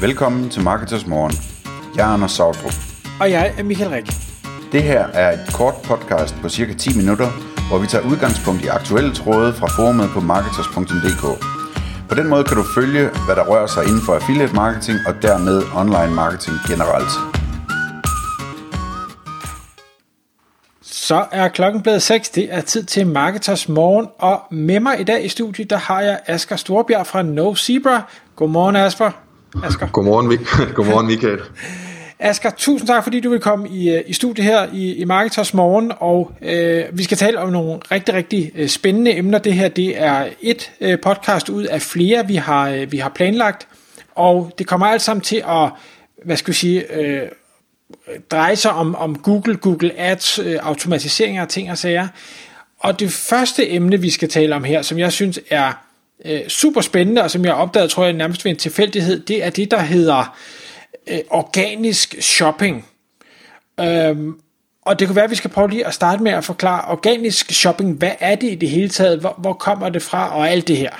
Velkommen til Marketers Morgen. Jeg er Anders Sautrup. Og jeg er Michael Rik. Det her er et kort podcast på cirka 10 minutter, hvor vi tager udgangspunkt i aktuelle tråde fra forumet på marketers.dk. På den måde kan du følge, hvad der rører sig inden for affiliate marketing og dermed online marketing generelt. Så er klokken blevet 6. Det er tid til Marketers Morgen. Og med mig i dag i studiet, der har jeg Asger Storbjerg fra No Zebra. Godmorgen, Asger. Asger. Godmorgen, Mik- Godmorgen Michael. Asger, tusind tak, fordi du vil komme i, øh, i studiet her i, i Marketers Morgen, og øh, vi skal tale om nogle rigtig, rigtig øh, spændende emner. Det her det er et øh, podcast ud af flere, vi har, øh, vi har planlagt, og det kommer alt sammen til at, hvad skal vi sige, øh, dreje sig om, om Google, Google Ads, øh, automatisering af ting og sager. Og det første emne, vi skal tale om her, som jeg synes er øh, super spændende, og som jeg opdagede, tror jeg, nærmest ved en tilfældighed, det er det, der hedder øh, organisk shopping. Øhm, og det kunne være, at vi skal prøve lige at starte med at forklare organisk shopping. Hvad er det i det hele taget? Hvor, hvor kommer det fra? Og alt det her.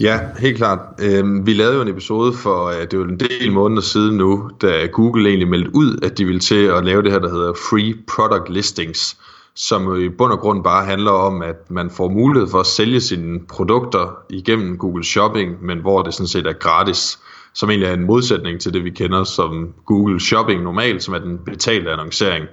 Ja, helt klart. Øhm, vi lavede jo en episode for, øh, det var en del måneder siden nu, da Google egentlig meldte ud, at de ville til at lave det her, der hedder Free Product Listings, som i bund og grund bare handler om, at man får mulighed for at sælge sine produkter igennem Google Shopping, men hvor det sådan set er gratis, som egentlig er en modsætning til det, vi kender som Google Shopping normalt, som er den betalte annoncering.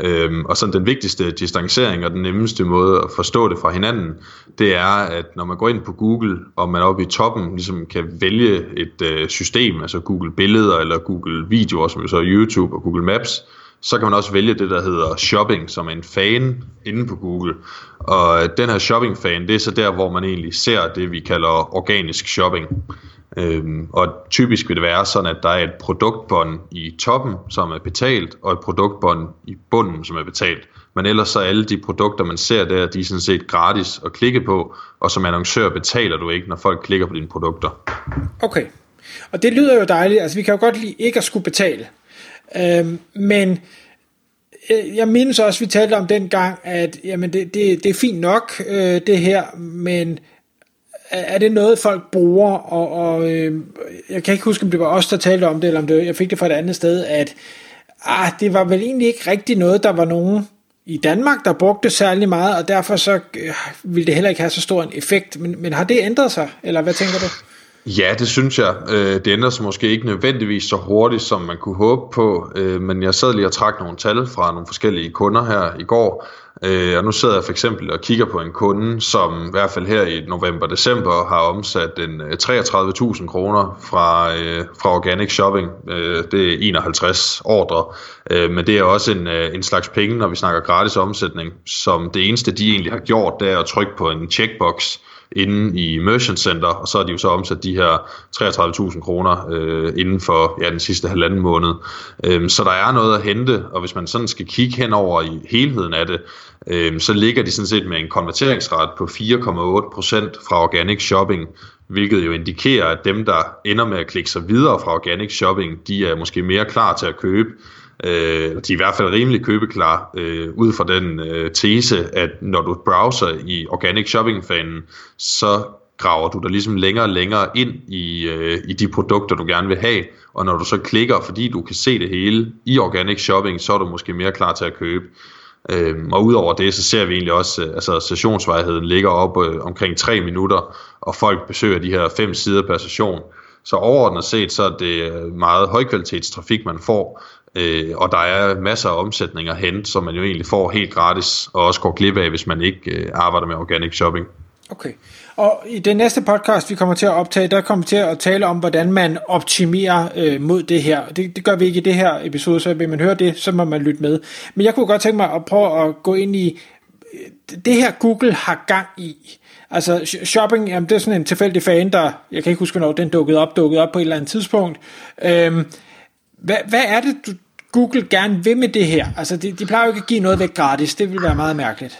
Øhm, og sådan den vigtigste distancering og den nemmeste måde at forstå det fra hinanden, det er, at når man går ind på Google, og man oppe i toppen ligesom kan vælge et øh, system, altså Google Billeder eller Google Videoer, som er så YouTube og Google Maps, så kan man også vælge det, der hedder shopping, som en fan inde på Google. Og den her shopping-fan, det er så der, hvor man egentlig ser det, vi kalder organisk shopping. Øhm, og typisk vil det være sådan, at der er et produktbånd i toppen, som er betalt, og et produktbånd i bunden, som er betalt. Men ellers så alle de produkter, man ser der, de er sådan set gratis at klikke på, og som annoncør betaler du ikke, når folk klikker på dine produkter. Okay, og det lyder jo dejligt. Altså vi kan jo godt lide ikke at skulle betale. Øhm, men øh, jeg mindes også, at vi talte om den gang, at jamen det, det, det er fint nok, øh, det her, men er det noget, folk bruger, og, og øh, jeg kan ikke huske, om det var os, der talte om det, eller om det, jeg fik det fra et andet sted, at ah, det var vel egentlig ikke rigtig noget, der var nogen i Danmark, der brugte særlig meget, og derfor så øh, ville det heller ikke have så stor en effekt. Men, men har det ændret sig, eller hvad tænker du? Ja, det synes jeg. Øh, det ændrer sig måske ikke nødvendigvis så hurtigt, som man kunne håbe på, øh, men jeg sad lige og trak nogle tal fra nogle forskellige kunder her i går, øh, og nu sidder jeg for eksempel og kigger på en kunde, som i hvert fald her i november-december har omsat den 33.000 kroner fra, fra Organic Shopping. Det er 51 ordre, men det er også en, en slags penge, når vi snakker gratis omsætning, som det eneste de egentlig har gjort, det er at trykke på en checkbox, inde i Merchant Center, og så har de jo så omsat de her 33.000 kroner øh, inden for ja, den sidste halvanden måned. Øhm, så der er noget at hente, og hvis man sådan skal kigge hen over i helheden af det, øhm, så ligger de sådan set med en konverteringsret på 4,8% fra Organic Shopping, hvilket jo indikerer, at dem, der ender med at klikke sig videre fra Organic Shopping, de er måske mere klar til at købe, øh, de er i hvert fald rimelig købeklar, øh, ud fra den øh, tese, at når du browser i organic shopping-fanen, så graver du dig ligesom længere og længere ind i, øh, i de produkter, du gerne vil have, og når du så klikker, fordi du kan se det hele i organic shopping, så er du måske mere klar til at købe. Øhm, og udover det, så ser vi egentlig også, at altså sessionsvejheden ligger op øh, omkring 3 minutter, og folk besøger de her fem sider per session. Så overordnet set, så er det øh, meget højkvalitetstrafik, man får, Øh, og der er masser af omsætninger at hente, som man jo egentlig får helt gratis, og også går glip af, hvis man ikke øh, arbejder med organic shopping. Okay. Og i den næste podcast, vi kommer til at optage, der kommer vi til at tale om, hvordan man optimerer øh, mod det her. Det, det gør vi ikke i det her episode, så vil man høre det, så må man lytte med. Men jeg kunne godt tænke mig at prøve at gå ind i øh, det her Google har gang i. Altså shopping, jamen det er sådan en tilfældig fan, der, jeg kan ikke huske, hvornår den dukkede op, dukkede op på et eller andet tidspunkt. Øhm, hvad, hvad er det, du, Google gerne vil med det her? Altså, de, de plejer jo ikke at give noget væk gratis. Det vil være meget mærkeligt.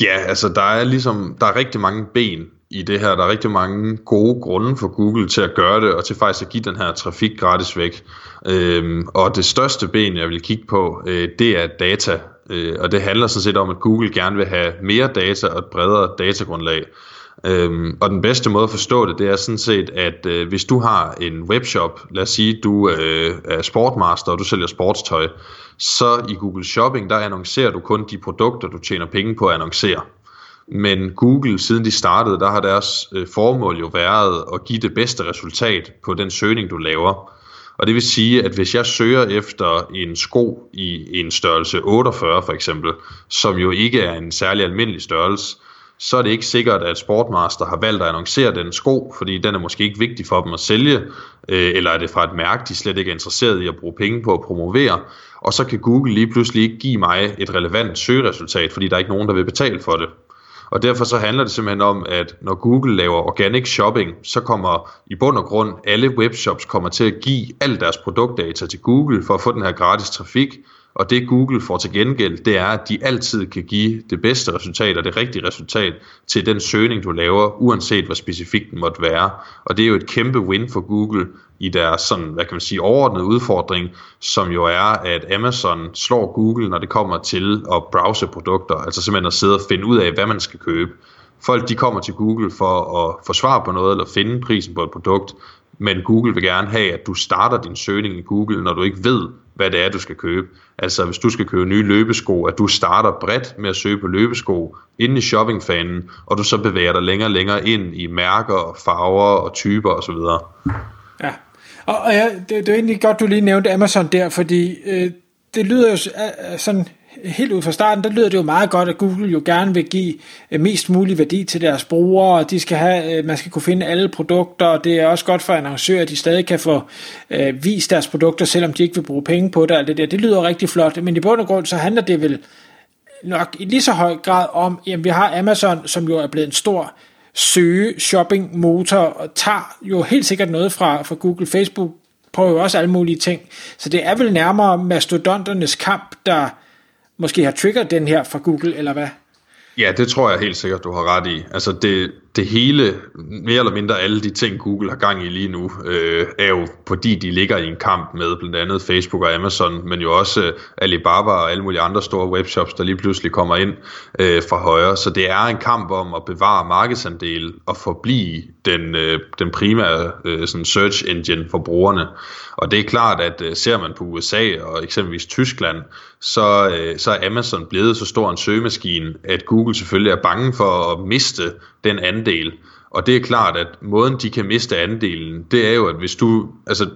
Ja, altså der er ligesom, der er rigtig mange ben i det her. Der er rigtig mange gode grunde for Google til at gøre det, og til faktisk at give den her trafik gratis væk. Øhm, og det største ben, jeg vil kigge på, øh, det er data. Øh, og det handler sådan set om, at Google gerne vil have mere data og et bredere datagrundlag. Øhm, og den bedste måde at forstå det, det er sådan set, at øh, hvis du har en webshop, lad os sige, du øh, er sportmaster, og du sælger sportstøj, så i Google Shopping, der annoncerer du kun de produkter, du tjener penge på at annoncere. Men Google, siden de startede, der har deres øh, formål jo været at give det bedste resultat på den søgning, du laver. Og det vil sige, at hvis jeg søger efter en sko i en størrelse 48 for eksempel, som jo ikke er en særlig almindelig størrelse, så er det ikke sikkert, at Sportmaster har valgt at annoncere den sko, fordi den er måske ikke vigtig for dem at sælge, øh, eller er det fra et mærke, de slet ikke er interesseret i at bruge penge på at promovere, og så kan Google lige pludselig ikke give mig et relevant søgeresultat, fordi der er ikke nogen, der vil betale for det. Og derfor så handler det simpelthen om, at når Google laver organic shopping, så kommer i bund og grund alle webshops kommer til at give al deres produktdata til Google for at få den her gratis trafik, og det Google får til gengæld, det er, at de altid kan give det bedste resultat og det rigtige resultat til den søgning, du laver, uanset hvor specifikt den måtte være. Og det er jo et kæmpe win for Google i deres sådan, hvad kan man sige, overordnede udfordring, som jo er, at Amazon slår Google, når det kommer til at browse produkter, altså simpelthen at sidde og finde ud af, hvad man skal købe. Folk de kommer til Google for at få svar på noget, eller finde prisen på et produkt, men Google vil gerne have, at du starter din søgning i Google, når du ikke ved, hvad det er, du skal købe. Altså hvis du skal købe nye løbesko, at du starter bredt med at søge på løbesko inde i shoppingfanen, og du så bevæger dig længere og længere ind i mærker, farver og typer osv. Ja, og, og ja, det, det er egentlig godt, du lige nævnte Amazon der, fordi øh, det lyder jo sådan helt ud fra starten, der lyder det jo meget godt, at Google jo gerne vil give øh, mest mulig værdi til deres brugere, og de skal have, øh, man skal kunne finde alle produkter, og det er også godt for annoncører, at de stadig kan få øh, vist deres produkter, selvom de ikke vil bruge penge på det, alt det der. Det lyder rigtig flot, men i bund og grund, så handler det vel nok i lige så høj grad om, at vi har Amazon, som jo er blevet en stor søge shopping motor og tager jo helt sikkert noget fra, fra Google, Facebook prøver jo også alle mulige ting. Så det er vel nærmere mastodonternes kamp, der måske har triggeret den her fra Google, eller hvad? Ja, det tror jeg helt sikkert, du har ret i. Altså det, det hele, mere eller mindre alle de ting, Google har gang i lige nu, øh, er jo fordi de ligger i en kamp med blandt andet Facebook og Amazon, men jo også øh, Alibaba og alle mulige andre store webshops, der lige pludselig kommer ind øh, fra højre. Så det er en kamp om at bevare markedsandel og forblive den, øh, den primære øh, sådan search engine for brugerne. Og det er klart, at øh, ser man på USA og eksempelvis Tyskland, så, øh, så er Amazon blevet så stor en søgemaskine, at Google selvfølgelig er bange for at miste den andel. Og det er klart, at måden de kan miste andelen, det er jo, at hvis du, altså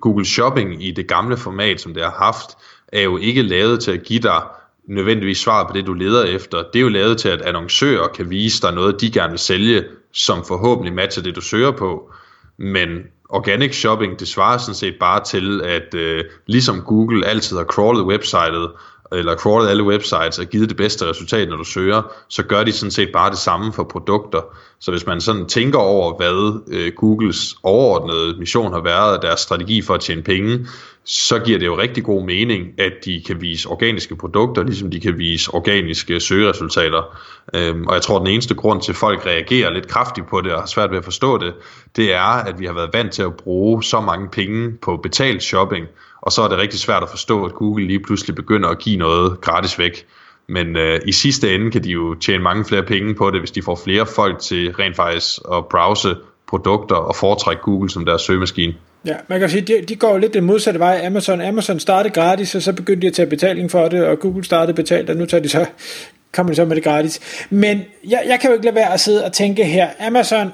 Google Shopping i det gamle format, som det har haft, er jo ikke lavet til at give dig nødvendigvis svar på det, du leder efter. Det er jo lavet til, at annoncører kan vise dig noget, de gerne vil sælge, som forhåbentlig matcher det, du søger på. Men organic shopping, det svarer sådan set bare til, at øh, ligesom Google altid har crawlet websitet, eller crawlet alle websites og givet det bedste resultat, når du søger, så gør de sådan set bare det samme for produkter. Så hvis man sådan tænker over, hvad øh, Googles overordnede mission har været, deres strategi for at tjene penge, så giver det jo rigtig god mening, at de kan vise organiske produkter, ligesom de kan vise organiske søgeresultater. Øhm, og jeg tror, at den eneste grund til, at folk reagerer lidt kraftigt på det og har svært ved at forstå det, det er, at vi har været vant til at bruge så mange penge på betalt shopping, og så er det rigtig svært at forstå, at Google lige pludselig begynder at give noget gratis væk. Men øh, i sidste ende kan de jo tjene mange flere penge på det, hvis de får flere folk til rent faktisk at browse produkter og foretrække Google som deres søgemaskine. Ja, man kan sige, de, de går lidt den modsatte vej. Amazon, Amazon startede gratis, og så begyndte de at tage betaling for det, og Google startede betalt, og nu tager de så, kommer de så med det gratis. Men jeg, jeg kan jo ikke lade være at sidde og tænke her, Amazon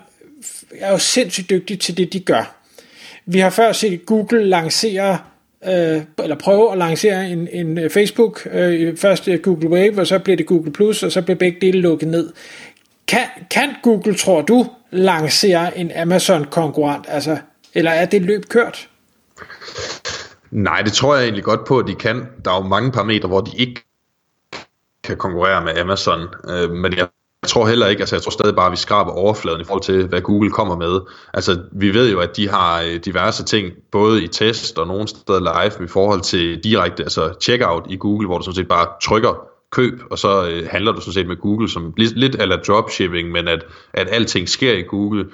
er jo sindssygt dygtig til det, de gør. Vi har før set Google lancere øh, eller prøve at lancere en, en øh, Facebook, øh, først øh, Google Wave, og så blev det Google Plus, og så blev begge dele lukket ned. Kan, kan Google, tror du, lancere en Amazon-konkurrent? Altså, eller er det løb kørt? Nej, det tror jeg egentlig godt på, at de kan. Der er jo mange parametre, hvor de ikke kan konkurrere med Amazon. Øh, men jeg jeg tror heller ikke, altså jeg tror stadig bare, at vi skraber overfladen i forhold til, hvad Google kommer med. Altså vi ved jo, at de har øh, diverse ting, både i test og nogle steder live, i forhold til direkte, altså checkout i Google, hvor du sådan set bare trykker køb, og så øh, handler du sådan set med Google som lidt eller dropshipping, men at, at alting sker i Google,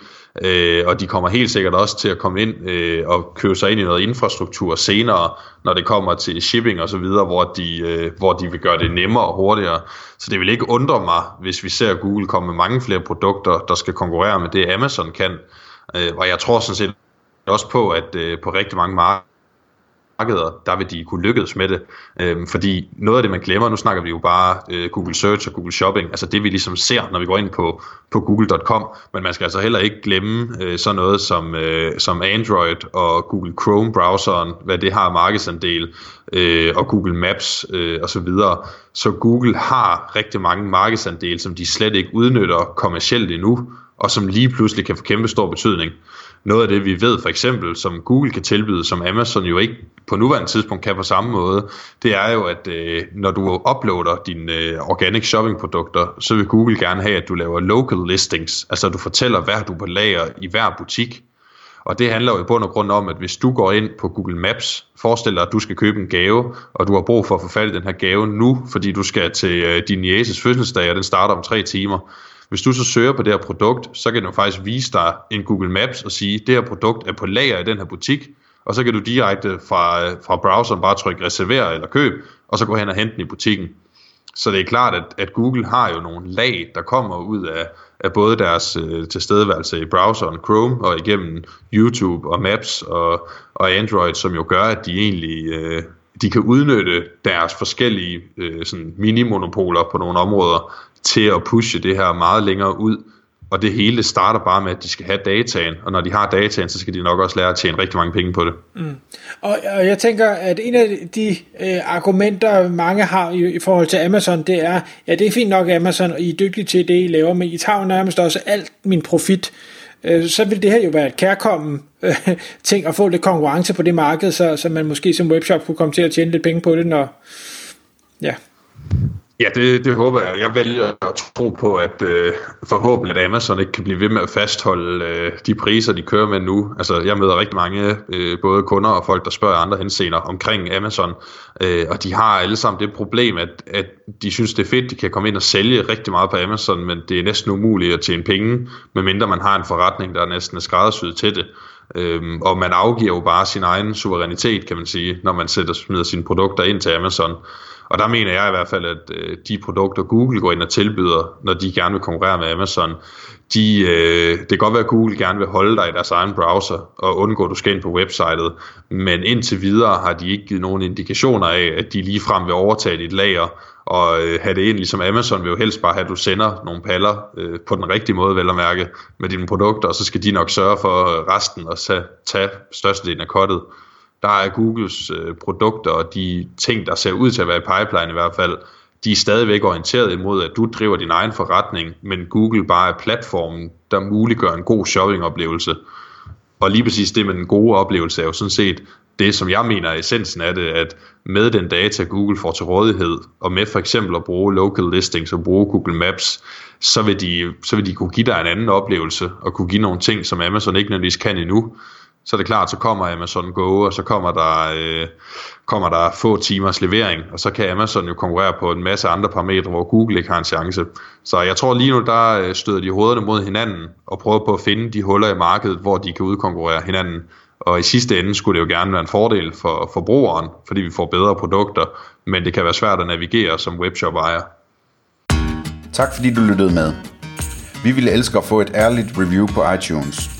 øh, og de kommer helt sikkert også til at komme ind øh, og købe sig ind i noget infrastruktur senere, når det kommer til shipping og så videre, hvor de, øh, hvor de vil gøre det nemmere og hurtigere. Så det vil ikke undre mig, hvis vi ser Google komme med mange flere produkter, der skal konkurrere med det Amazon kan. Øh, og jeg tror sådan set også på, at øh, på rigtig mange markeder, markeder, der vil de kunne lykkes med det. Øhm, fordi noget af det, man glemmer, nu snakker vi jo bare øh, Google Search og Google Shopping, altså det vi ligesom ser, når vi går ind på, på google.com, men man skal altså heller ikke glemme øh, sådan noget som, øh, som Android og Google Chrome-browseren, hvad det har markedsandel, øh, og Google Maps øh, osv. Så, videre. så Google har rigtig mange markedsandele, som de slet ikke udnytter kommercielt endnu, og som lige pludselig kan få kæmpe stor betydning. Noget af det, vi ved for eksempel, som Google kan tilbyde, som Amazon jo ikke på nuværende tidspunkt kan på samme måde, det er jo, at øh, når du uploader dine øh, organic shopping produkter, så vil Google gerne have, at du laver local listings, altså at du fortæller, hvad du på lager i hver butik. Og det handler jo i bund og grund om, at hvis du går ind på Google Maps, forestil dig, at du skal købe en gave, og du har brug for at få fat i den her gave nu, fordi du skal til øh, din jæses fødselsdag, og den starter om tre timer, hvis du så søger på det her produkt, så kan du faktisk vise dig en Google Maps og sige, det her produkt er på lager i den her butik, og så kan du direkte fra, øh, fra browseren bare trykke reserver eller køb, og så gå hen og hente den i butikken. Så det er klart, at, at Google har jo nogle lag, der kommer ud af, af både deres øh, tilstedeværelse i browseren Chrome og igennem YouTube og Maps og, og Android, som jo gør, at de egentlig øh, de kan udnytte deres forskellige øh, sådan mini-monopoler på nogle områder til at pushe det her meget længere ud. Og det hele starter bare med, at de skal have dataen, og når de har dataen, så skal de nok også lære at tjene rigtig mange penge på det. Mm. Og, og jeg tænker, at en af de øh, argumenter, mange har i, i forhold til Amazon, det er, ja, det er fint nok Amazon, og I er dygtige til det, I laver, men I tager jo nærmest også alt min profit. Øh, Øh, så vil det her jo være et kærkommen øh, ting at få lidt konkurrence på det marked, så, så man måske som webshop kunne komme til at tjene lidt penge på det, når, ja, Ja, det, det håber jeg. Jeg vælger at tro på, at øh, forhåbentlig at Amazon ikke kan blive ved med at fastholde øh, de priser, de kører med nu. Altså, jeg møder rigtig mange, øh, både kunder og folk, der spørger andre henseender omkring Amazon, øh, og de har alle sammen det problem, at, at de synes, det er fedt, de kan komme ind og sælge rigtig meget på Amazon, men det er næsten umuligt at tjene penge, medmindre man har en forretning, der næsten er skræddersyet til det. Øhm, og man afgiver jo bare sin egen suverænitet, kan man sige, når man sætter, smider sine produkter ind til Amazon. Og der mener jeg i hvert fald, at øh, de produkter, Google går ind og tilbyder, når de gerne vil konkurrere med Amazon, de, øh, det kan godt være, at Google gerne vil holde dig i deres egen browser og undgå, at du skal ind på websitet, men indtil videre har de ikke givet nogen indikationer af, at de lige frem vil overtage dit lager og øh, have det ind, ligesom Amazon vil jo helst bare have, at du sender nogle paller øh, på den rigtige måde, vel at mærke, med dine produkter, og så skal de nok sørge for resten og tage, tage størstedelen af kottet der er Googles øh, produkter og de ting, der ser ud til at være i pipeline i hvert fald, de er stadigvæk orienteret imod, at du driver din egen forretning, men Google bare er platformen, der muliggør en god shoppingoplevelse. Og lige præcis det med den gode oplevelse er jo sådan set det, som jeg mener er essensen af det, at med den data, Google får til rådighed, og med for eksempel at bruge local listings og bruge Google Maps, så vil de, så vil de kunne give dig en anden oplevelse, og kunne give nogle ting, som Amazon ikke nødvendigvis kan endnu så er det klart, så kommer Amazon Go, og så kommer der, øh, kommer der få timers levering, og så kan Amazon jo konkurrere på en masse andre parametre, hvor Google ikke har en chance. Så jeg tror lige nu, der øh, støder de hovederne mod hinanden, og prøver på at finde de huller i markedet, hvor de kan udkonkurrere hinanden. Og i sidste ende skulle det jo gerne være en fordel for forbrugeren, fordi vi får bedre produkter, men det kan være svært at navigere som webshop-ejer. Tak fordi du lyttede med. Vi ville elske at få et ærligt review på iTunes.